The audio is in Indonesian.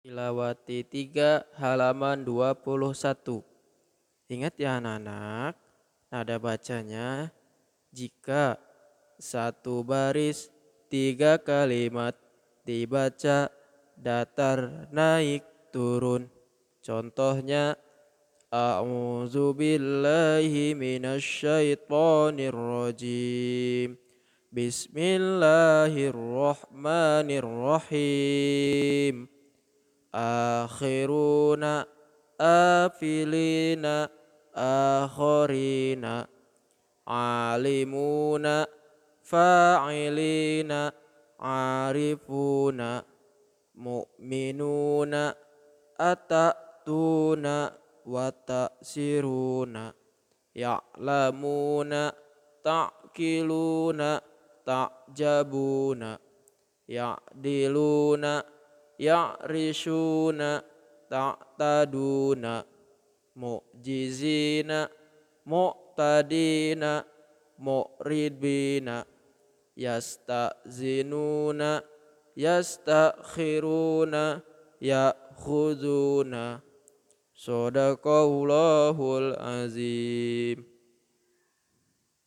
Tilawati 3 halaman 21. Ingat ya anak-anak, nada bacanya jika satu baris tiga kalimat dibaca datar naik turun. Contohnya A'udzu billahi minasyaitonir rajim. Bismillahirrahmanirrahim. Akhiruna afilina akharina alimuna fa'ilina arifuna. Mu'minuna atatuna wa ta'siruna. Ya'lamuna ta'kiluna ta'jabuna. Ya'diluna ya'rishuna ta'taduna mu'jizina mu'tadina mu'ridina yastazinuna yastakhiruna ya'khuduna Sadaqallahul azim